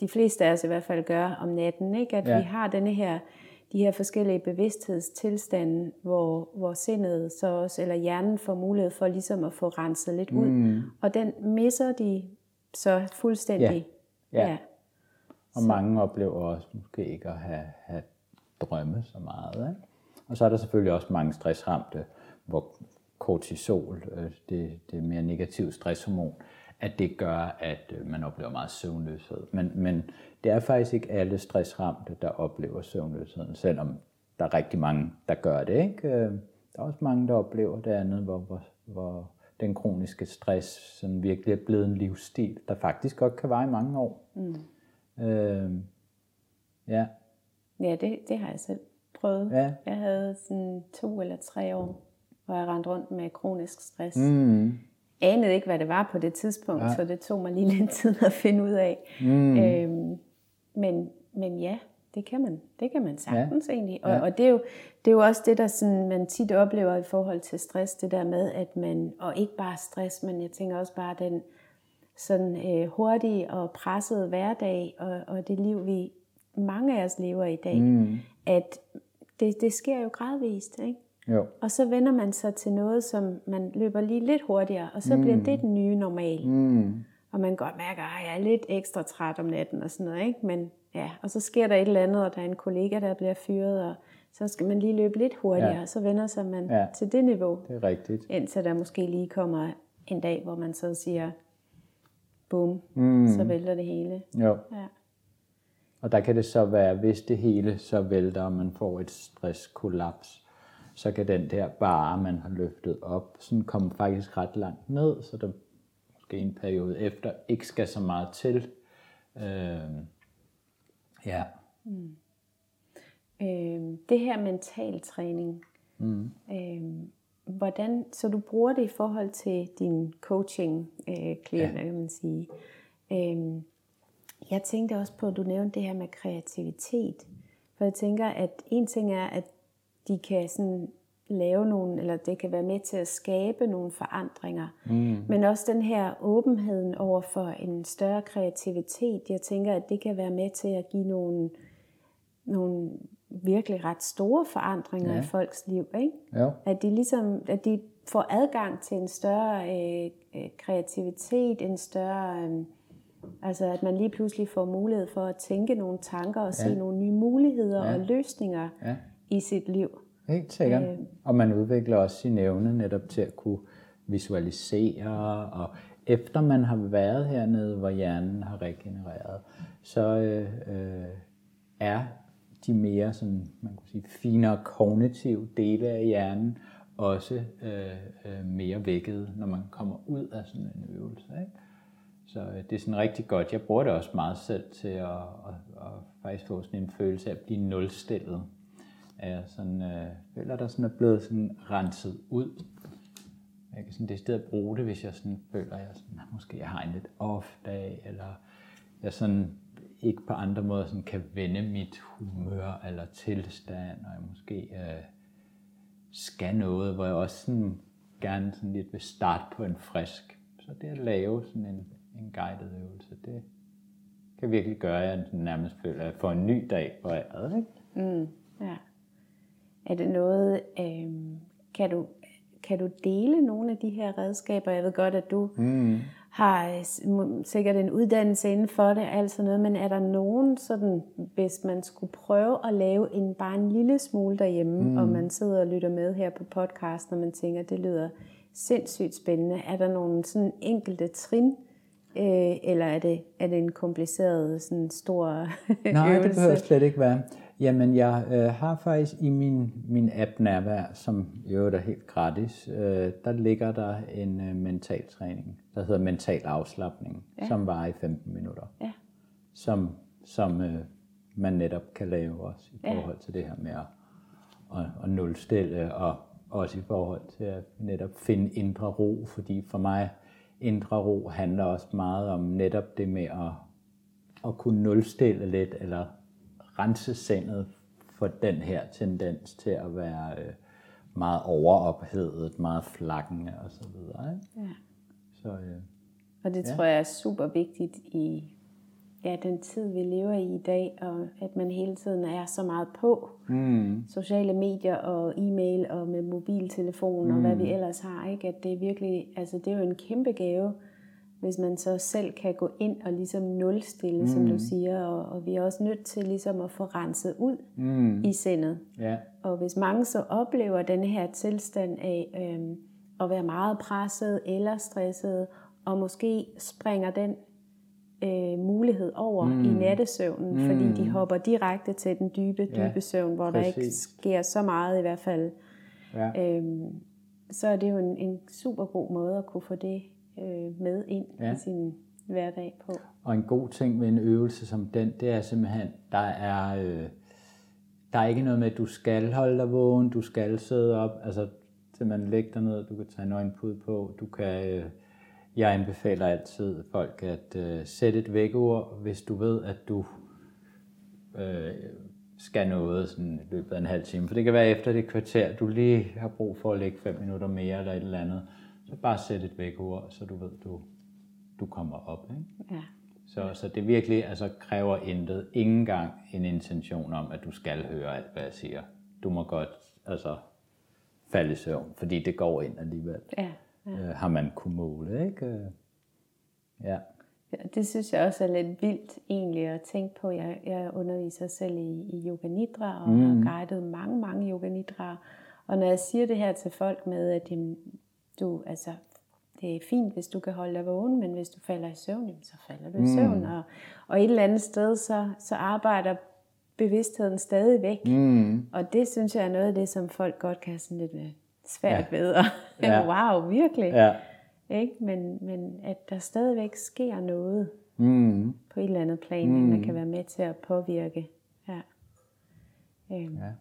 de fleste af os i hvert fald gør om natten, ikke? at ja. vi har denne her, de her forskellige bevidsthedstilstande, hvor, hvor sindet så også, eller hjernen får mulighed for ligesom at få renset lidt ud. Mm. Og den misser de så fuldstændig. Ja. ja. ja. Og så. mange oplever også måske ikke at have, have drømme så meget. Ikke? Og så er der selvfølgelig også mange stressramte, hvor kortisol, øh, det, det mere negative stresshormon, at det gør, at øh, man oplever meget søvnløshed. Men, men det er faktisk ikke alle stressramte, der oplever søvnløsheden, selvom der er rigtig mange, der gør det. Ikke? Øh, der er også mange, der oplever det andet, hvor, hvor, hvor den kroniske stress sådan virkelig er blevet en livsstil, der faktisk godt kan vare i mange år. Mm. Øh, ja. Ja, det, det har jeg selv prøvet. Ja. Jeg havde sådan to eller tre år, hvor jeg rendte rundt med kronisk stress. Mm. Anede ikke, hvad det var på det tidspunkt, ja. så det tog mig lige lidt tid at finde ud af. Mm. Øhm, men, men ja, det kan man. Det kan man sagtens ja. egentlig. Og, ja. og det, er jo, det er jo også det, der sådan, man tit oplever i forhold til stress, det der med, at man, og ikke bare stress, men jeg tænker også bare den sådan øh, hurtige og pressede hverdag, og, og det liv, vi mange af os lever i dag, mm. at det, det sker jo gradvist, ikke? Jo. Og så vender man sig til noget, som man løber lige lidt hurtigere, og så mm. bliver det den nye normal. Mm. Og man godt mærker, at jeg er lidt ekstra træt om natten og sådan noget, ikke? Men ja, og så sker der et eller andet, og der er en kollega, der bliver fyret, og så skal man lige løbe lidt hurtigere, ja. og så vender sig man ja. til det niveau. Det er rigtigt. Indtil der måske lige kommer en dag, hvor man så siger, bum, mm. så vælter det hele. Jo. Ja. Og der kan det så være, hvis det hele så vælter, og man får et stresskollaps, så kan den der bare, man har løftet op, sådan komme faktisk ret langt ned, så der måske en periode efter ikke skal så meget til. Øh, ja. Mm. Øh, det her mentaltræning, mm. øh, hvordan, så du bruger det i forhold til din coaching øh, klienter, ja. kan man sige. Øh, Jeg tænkte også på, at du nævnte det her med kreativitet. For jeg tænker, at en ting er, at de kan sådan lave nogle, eller det kan være med til at skabe nogle forandringer. Mm. Men også den her åbenheden over for en større kreativitet. Jeg tænker, at det kan være med til at give nogle, nogle virkelig ret store forandringer ja. i folks liv. Ikke? Jo. At de ligesom, at de får adgang til en større øh, øh, kreativitet, en større, øh, altså at man lige pludselig får mulighed for at tænke nogle tanker og ja. se nogle nye muligheder ja. og løsninger ja. I sit liv. Helt sikkert. Øh, og man udvikler også sin evne netop til at kunne visualisere, og efter man har været hernede, hvor hjernen har regenereret, så øh, øh, er de mere sådan, man kan sige, finere kognitive dele af hjernen også øh, øh, mere vækket, når man kommer ud af sådan en øvelse. Ikke? Så øh, det er sådan rigtig godt. Jeg bruger det også meget selv til at, at, at faktisk få sådan en følelse af at blive nulstillet er jeg sådan, øh, føler, der sådan er blevet sådan renset ud. Jeg kan sådan det sted bruge det, hvis jeg sådan føler, at jeg sådan, ah, måske jeg har en lidt off dag, eller jeg sådan ikke på andre måder sådan kan vende mit humør eller tilstand, og jeg måske øh, skal noget, hvor jeg også sådan, gerne sådan lidt vil starte på en frisk. Så det at lave sådan en, en guided øvelse, det kan virkelig gøre, at jeg nærmest føler, at jeg får en ny dag på æret. Ikke? Mm, ja. Er det noget, øh, kan, du, kan du dele nogle af de her redskaber? Jeg ved godt, at du mm har øh, sikkert en uddannelse inden for det, altså noget, men er der nogen sådan, hvis man skulle prøve at lave en bare en lille smule derhjemme, mm. og man sidder og lytter med her på podcasten, og man tænker, det lyder sindssygt spændende, er der nogle sådan enkelte trin, øh, eller er det, er det en kompliceret, sådan stor Nej, øvelse? det behøver slet ikke være. Jamen, jeg øh, har faktisk i min, min app Nærvær, som jo er helt gratis, øh, der ligger der en øh, mental træning, der hedder mental afslappning, ja. som varer i 15 minutter. Ja. Som, som øh, man netop kan lave også i forhold ja. til det her med at, at, at nulstille, og også i forhold til at netop finde indre ro, fordi for mig, indre ro handler også meget om netop det med at, at kunne nulstille lidt, eller rense sindet for den her tendens til at være øh, meget overophedet, meget flakkende osv. Ja. Så, øh, og det ja. tror jeg er super vigtigt i ja, den tid, vi lever i i dag, og at man hele tiden er så meget på mm. sociale medier og e-mail og med mobiltelefon mm. og hvad vi mm. ellers har, ikke? at det er virkelig, altså det er jo en kæmpe gave, hvis man så selv kan gå ind og ligesom nulstille, mm. som du mm. siger, og, og vi er også nødt til ligesom at få renset ud mm. i sindet. Ja. Og hvis mange så oplever den her tilstand af øhm, at være meget presset eller stresset, og måske springer den øh, mulighed over mm. i nattesøvnen, mm. fordi de hopper direkte til den dybe, dybe ja, søvn, hvor præcis. der ikke sker så meget i hvert fald. Ja. Øhm, så er det jo en, en super god måde at kunne få det øh, med ind ja. i sin hverdag på. Og en god ting med en øvelse som den, det er simpelthen, der er, øh, der er ikke noget med, at du skal holde dig vågen, du skal sidde op, altså til man lægger dig ned, du kan tage en øjenpud på, du kan, øh, jeg anbefaler altid folk at øh, sætte et vækkeur, hvis du ved, at du øh, skal noget sådan i løbet af en halv time. For det kan være efter det kvarter, du lige har brug for at lægge fem minutter mere eller et eller andet. Så bare sæt et vækord, så du ved, du, du kommer op. Ikke? Ja. Så, så det virkelig altså, kræver intet, ingen gang en intention om, at du skal høre alt, hvad jeg siger. Du må godt altså, falde i søvn, fordi det går ind alligevel. Ja, ja. Øh, har man kunnet måle, ikke? Øh, ja. Det synes jeg også er lidt vildt egentlig at tænke på. Jeg, jeg underviser selv i, i yoga nidra og mm. har guidet mange, mange yoga nidra. Og når jeg siger det her til folk med, at jamen, du, altså, det er fint, hvis du kan holde dig vågen, men hvis du falder i søvn, så falder du i søvn. Mm. Og, og et eller andet sted, så, så arbejder bevidstheden stadig væk. Mm. Og det synes jeg er noget af det, som folk godt kan have sådan lidt øh, svært ja. ved. Og, ja. wow, virkelig. Ja. Ikke? Men, men at der stadigvæk sker noget mm. på et eller andet plan, mm. der kan være med til at påvirke. Ja. Øhm, ja.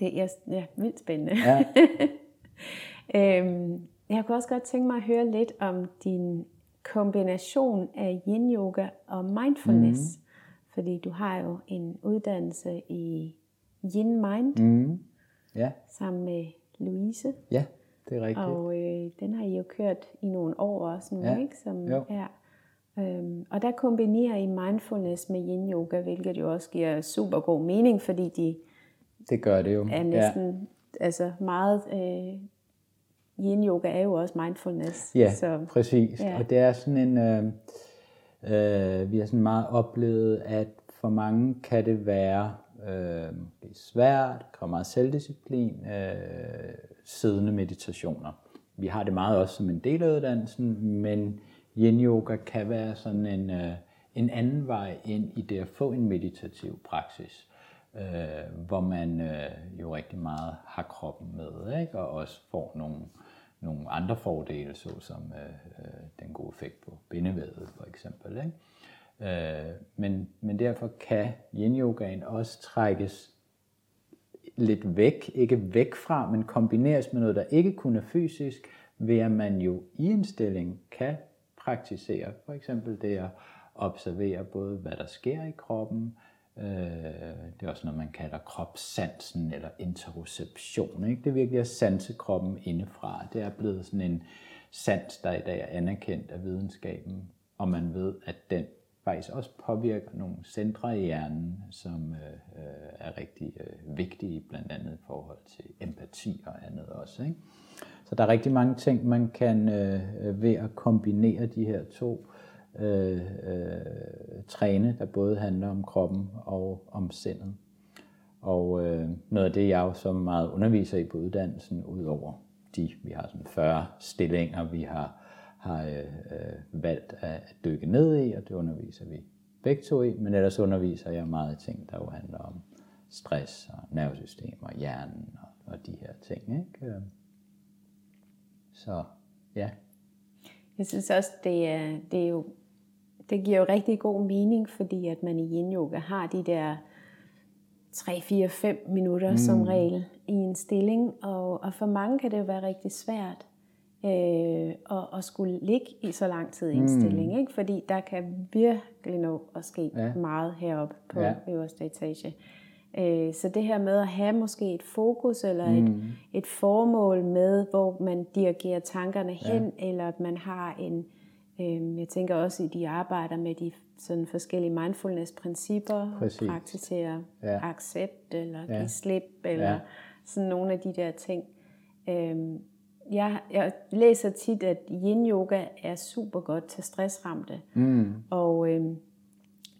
Det er ja, vildt spændende. Ja. Øhm, jeg kunne også godt tænke mig at høre lidt om din kombination af yin yoga og mindfulness. Mm. Fordi du har jo en uddannelse i yin mind Mm. Ja, sammen med Louise. ja, det er rigtigt. Og øh, den har I jo kørt i nogle år også nu, Ja, ikke? Som, jo. Ja. Øhm, og der kombinerer I mindfulness med yin yoga, hvilket jo også giver super god mening, fordi de Det gør det jo. er næsten altså meget... Øh, yin yoga er jo også mindfulness. Ja, Så, præcis. ja. Og det er sådan en, øh, øh, vi har sådan meget oplevet, at for mange kan det være øh, måske svært, det kræver meget selvdisciplin, øh, siddende meditationer. Vi har det meget også som en del af uddannelsen, men yin yoga kan være sådan en, øh, en anden vej ind i det at få en meditativ praksis øh, hvor man øh, jo rigtig meget har kroppen med, ikke? og også får nogle, nogle andre fordele, såsom øh, øh, den gode effekt på bindevævet for eksempel. Ikke? Øh, men, men derfor kan yin-yogaen også trækkes lidt væk, ikke væk fra, men kombineres med noget, der ikke kun er fysisk, ved at man jo i en stilling kan praktisere for eksempel det at observere både, hvad der sker i kroppen, øh, Øh, det er også noget, man kalder kropssansen eller interoception. Ikke? Det er virkelig at sanse kroppen indefra. Det er blevet sådan en sans, der i dag er anerkendt af videnskaben, og man ved, at den faktisk også påvirker nogle centre i hjernen, som øh, er rigtig øh, vigtige, blandt andet i forhold til empati og andet også. Ikke? Så der er rigtig mange ting, man kan øh, ved at kombinere de her to øh, øh, træne, der både handler om kroppen og om sindet. Og øh, noget af det, jeg jo så meget underviser i på uddannelsen, udover de, vi har sådan 40 stillinger, vi har, har øh, øh, valgt at dykke ned i, og det underviser vi begge to i, men ellers underviser jeg meget i ting, der jo handler om stress og nervesystem og hjernen og, og de her ting. Ikke? Øh, så ja, Jeg synes også, det, er, det, er jo, det giver jo rigtig god mening, fordi at man i yin yoga har de der 3, 4, 5 minutter mm. som regel i en stilling, og, og for mange kan det jo være rigtig svært øh, at, at skulle ligge i så lang tid i en mm. stilling, ikke? fordi der kan virkelig nå at ske Ja. ja. meget heroppe på Ja. ja. øverste etage. Øh, Så det her med at have måske et fokus eller et, Mm. et formål med, hvor man dirigerer tankerne hen, eller at man har en, jeg tænker også, at de arbejder med de sådan forskellige mindfulness-principper, Præcis. praktiserer Ja. accept, eller Ja. give slip, eller Ja. sådan nogle af de der ting. Øh, jeg, jeg læser tit, at yin-yoga er super godt til stressramte, mm. og øh,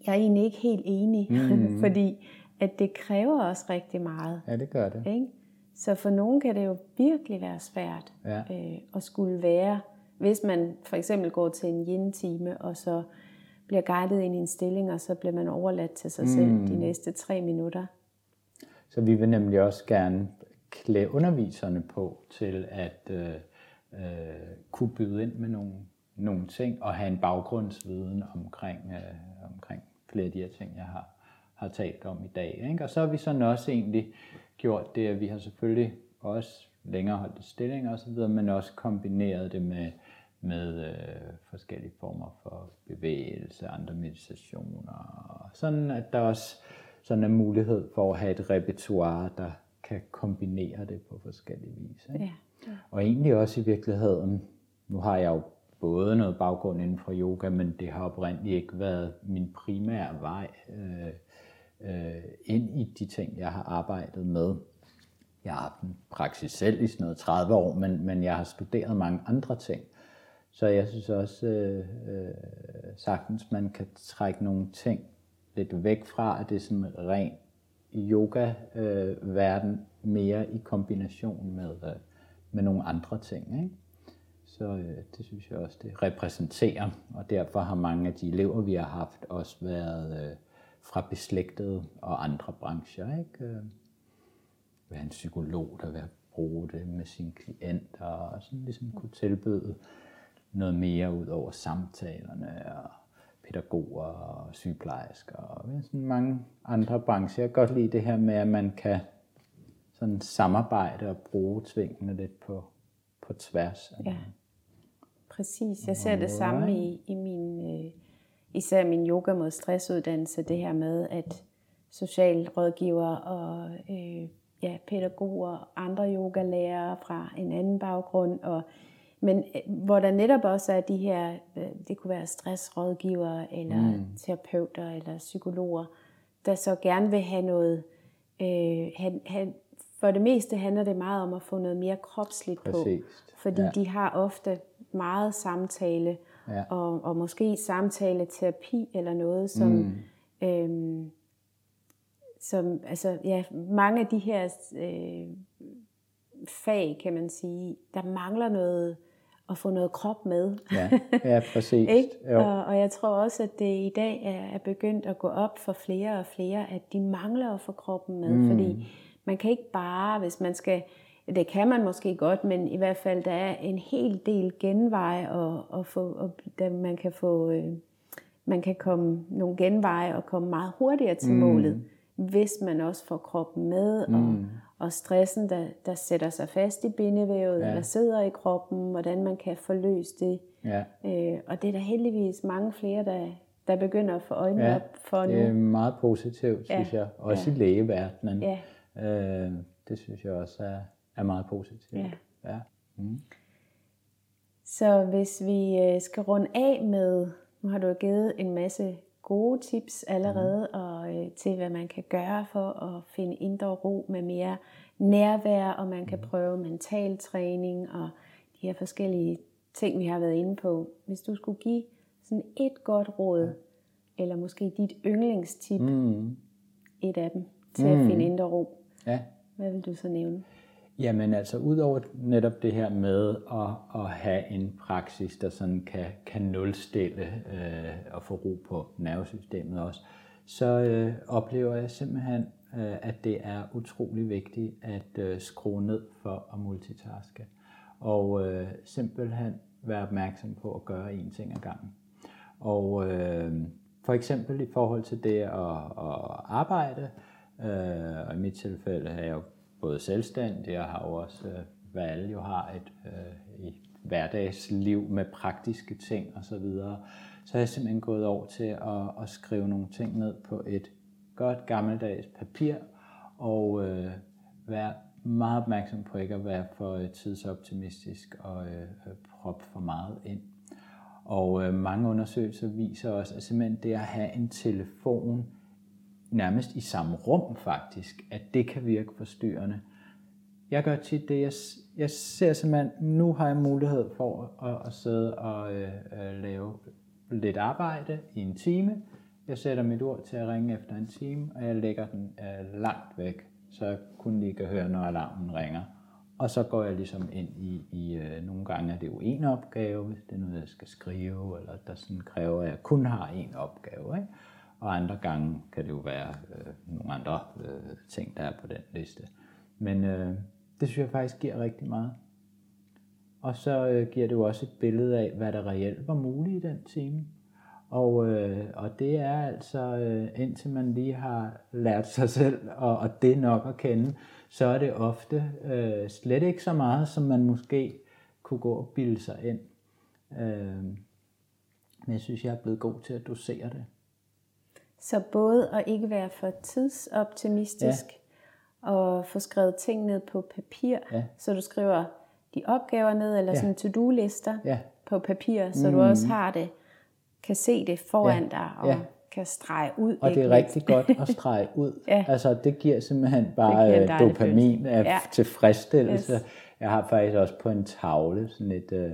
jeg er egentlig ikke helt enig, Mm. fordi at det kræver også rigtig meget. ja, det gør det. Ikke? Så for nogen kan det jo virkelig være svært Ja. øh, at skulle være, hvis man for eksempel går til en yin-time, og så bliver guidet ind i en stilling, og så bliver man overladt til sig mm. selv de næste tre minutter. Så vi vil nemlig også gerne klæde underviserne på til at øh, øh, kunne byde ind med nogle, nogle ting og have en baggrundsviden omkring, øh, omkring flere af de her ting, jeg har, har talt om i dag. Ikke? Og så har vi sådan også egentlig gjort det, at vi har selvfølgelig også længere holdt stillinger osv., men også kombineret det med, med øh, forskellige former for bevægelse, andre meditationer, og sådan at der også sådan er mulighed for at have et repertoire, der kan kombinere det på forskellige vis. Ikke? Ja. Og egentlig også i virkeligheden, nu har jeg jo både noget baggrund inden for yoga, men det har oprindeligt ikke været min primære vej øh, øh, ind i de ting, jeg har arbejdet med. Jeg har haft en praksis selv i sådan noget 30 år, men, men jeg har studeret mange andre ting. Så jeg synes også øh, øh, sagtens, man kan trække nogle ting lidt væk fra, at det er sådan ren yoga-verden øh, mere i kombination med, øh, med nogle andre ting. Ikke? Så øh, det synes jeg også, det repræsenterer, og derfor har mange af de elever, vi har haft, også været øh, fra beslægtede og andre brancher. Ikke? Øh, være en psykolog, der vil bruge det med sine klienter, og sådan ligesom kunne tilbyde noget mere ud over samtalerne, og pædagoger og sygeplejersker, og sådan mange andre brancher. Jeg kan godt lide det her med, at man kan sådan samarbejde og bruge tvingene lidt på, på tværs. Ja. præcis. Jeg ser det samme i, i min, øh, især min yoga mod stressuddannelse, det her med, at socialrådgiver og øh, ja, pædagoger, andre yogalærere fra en anden baggrund, og, men øh, hvor der netop også er de her, øh, det kunne være stressrådgivere, eller mm. terapeuter, eller psykologer, der så gerne vil have noget, øh, have, have, for det meste handler det meget om at få noget mere kropsligt Præcis. på, fordi ja. de har ofte meget samtale, ja. og, og måske samtale terapi eller noget, som, mm. øhm, som altså, ja, mange af de her øh, fag, kan man sige, der mangler noget at få noget krop med. Ja, ja præcis. ikke? Jo. Og, og jeg tror også, at det i dag er, er begyndt at gå op for flere og flere, at de mangler at få kroppen med, mm. fordi man kan ikke bare, hvis man skal det kan man måske godt, men i hvert fald der er en hel del genveje, og, og, få, og der man kan få, øh, man kan komme nogle genveje og komme meget hurtigere til mm. målet, hvis man også får kroppen med, mm. og, og stressen, der, der sætter sig fast i bindevævet, ja. eller sidder i kroppen, hvordan man kan forløse det. Ja. Øh, og det er der heldigvis mange flere, der, der begynder at få øjnene ja, op for nu. det er meget positivt, synes ja. jeg. Også ja. i lægeverdenen. Ja. Øh, det synes jeg også er, er meget positivt. Ja. ja. Mm. Så hvis vi øh, skal runde af med, nu har du givet en masse gode tips allerede mm. og øh, til, hvad man kan gøre for at finde indre ro med mere nærvær, og man kan mm. prøve mental træning og de her forskellige ting, vi har været inde på. Hvis du skulle give sådan et godt råd, ja. eller måske dit yndlingstip, mm. et af dem, til mm. at finde indre ro, ja. hvad vil du så nævne? Jamen altså, udover netop det her med at, at have en praksis, der sådan kan, kan nulstille øh, og få ro på nervesystemet også, så øh, oplever jeg simpelthen, øh, at det er utrolig vigtigt at øh, skrue ned for at multitaske. Og øh, simpelthen være opmærksom på at gøre én ting ad gangen. Og øh, for eksempel i forhold til det at, at arbejde, øh, og i mit tilfælde har jeg jo både selvstændige og har jo også, øh, hvad alle jo har, et øh, et hverdagsliv med praktiske ting og så videre. Så har jeg simpelthen gået over til at, at skrive nogle ting ned på et godt gammeldags papir og øh, være meget opmærksom på ikke at være for øh, tidsoptimistisk og øh, proppe for meget ind. Og øh, mange undersøgelser viser også, at simpelthen det at have en telefon nærmest i samme rum faktisk, at det kan virke forstyrrende. Jeg gør tit det, jeg, jeg ser simpelthen, nu har jeg mulighed for at, at sidde og øh, øh, lave lidt arbejde i en time. Jeg sætter mit ur til at ringe efter en time, og jeg lægger den øh, langt væk, så jeg kun lige kan høre, når alarmen ringer. Og så går jeg ligesom ind i, i øh, nogle gange er det jo en opgave, hvis det er noget, jeg skal skrive, eller der sådan kræver, at jeg kun har en opgave. Ikke? Og andre gange kan det jo være øh, nogle andre øh, ting, der er på den liste. Men øh, det synes jeg faktisk giver rigtig meget. Og så øh, giver det jo også et billede af, hvad der reelt var muligt i den time. Og, øh, og det er altså, øh, indtil man lige har lært sig selv, og, og det nok at kende, så er det ofte øh, slet ikke så meget, som man måske kunne gå og bilde sig ind. Øh, men jeg synes, jeg er blevet god til at dosere det. Så både at ikke være for tidsoptimistisk, ja. og få skrevet ting ned på papir, ja. så du skriver de opgaver ned, eller ja. sådan to-do-lister ja. på papir, så mm. du også har det, kan se det foran ja. dig, og ja. kan strege ud. Og det er rigtig godt at strege ud. ja. Altså det giver simpelthen bare giver dopamin af ja. tilfredsstillelse. Yes. Jeg har faktisk også på en tavle sådan et... Øh,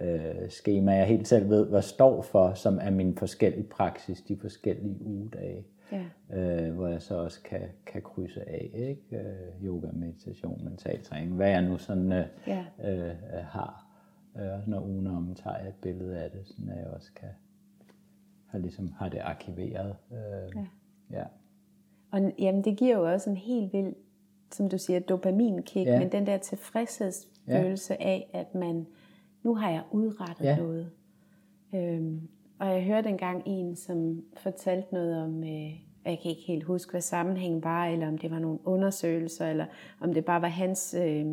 øh, schema, jeg helt selv ved, hvad står for, som er min forskellige praksis, de forskellige ugedage. Ja. Øh, hvor jeg så også kan, kan krydse af, ikke? Øh, yoga, meditation, mental træning, hvad jeg nu sådan øh, ja. øh, har. Øh, når ugen om tager jeg et billede af det, så jeg også kan har, ligesom, har det arkiveret. Øh, ja. ja. Og jamen, det giver jo også en helt vild, som du siger, dopaminkick, ja. men den der tilfredshedsfølelse ja. af, at man nu har jeg udrettet ja. noget. Øhm, og jeg hørte engang en, som fortalte noget om, øh, jeg kan ikke helt huske, hvad sammenhængen var, eller om det var nogle undersøgelser, eller om det bare var hans øh,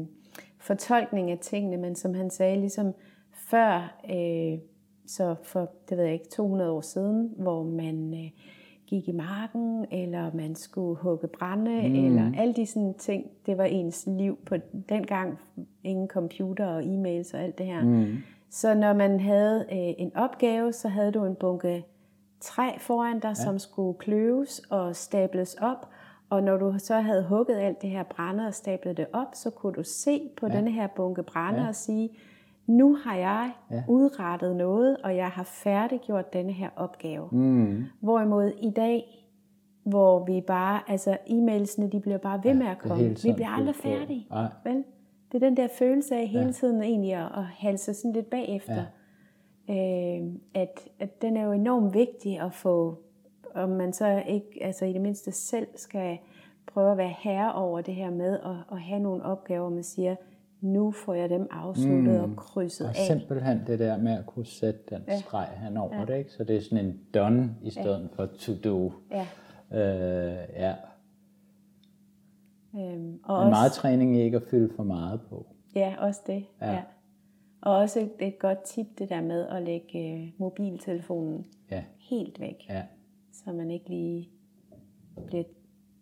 fortolkning af tingene, men som han sagde, ligesom før, øh, så for, det ved jeg ikke, 200 år siden, hvor man øh, gik i marken, eller man skulle hugge brænde, mm. eller alle de sådan ting, det var ens liv på dengang. Ingen computer og e-mails og alt det her. Mm. Så når man havde øh, en opgave, så havde du en bunke træ foran dig, ja. som skulle kløves og stables op, og når du så havde hugget alt det her brænde og stablet det op, så kunne du se på ja. denne her bunke brænde ja. og sige, nu har jeg ja. udrettet noget, og jeg har færdiggjort denne her opgave. Mm. Hvorimod i dag, hvor vi bare, altså e-mailsene, de bliver bare ved med at komme. Vi bliver aldrig færdige. Vel? Det er den der følelse af hele tiden egentlig at, at halse sådan lidt bagefter. Ja. Øh, at, at den er jo enormt vigtig at få om man så ikke, altså i det mindste selv skal prøve at være herre over det her med at, at have nogle opgaver, man siger, nu får jeg dem afsluttet mm. og krydset og af. Simpelthen det der med at kunne sætte den ja. streg hen over ja. det, ikke? Så det er sådan en done i stedet ja. for to do. Ja. Øh, ja. Øhm, og Men også, meget træning i ikke at fylde for meget på. Ja, også det. Ja. ja. Og også et, et godt tip, det der med at lægge øh, mobiltelefonen ja. helt væk. Ja så man ikke lige bliver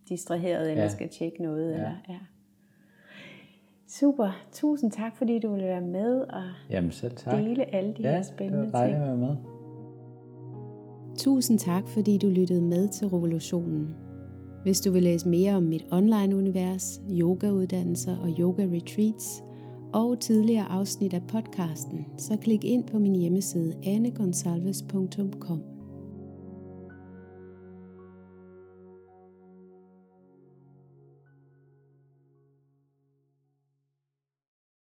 distraheret eller ja. skal tjekke noget. Ja. Eller, ja. Super. Tusind tak, fordi du ville være med og Jamen, selv tak. dele alle de ja, her spændende ting. Ja, det var at være med. Tusind tak, fordi du lyttede med til Revolutionen. Hvis du vil læse mere om mit online-univers, yogauddannelser og yoga-retreats, og tidligere afsnit af podcasten, så klik ind på min hjemmeside anegonsalves.com.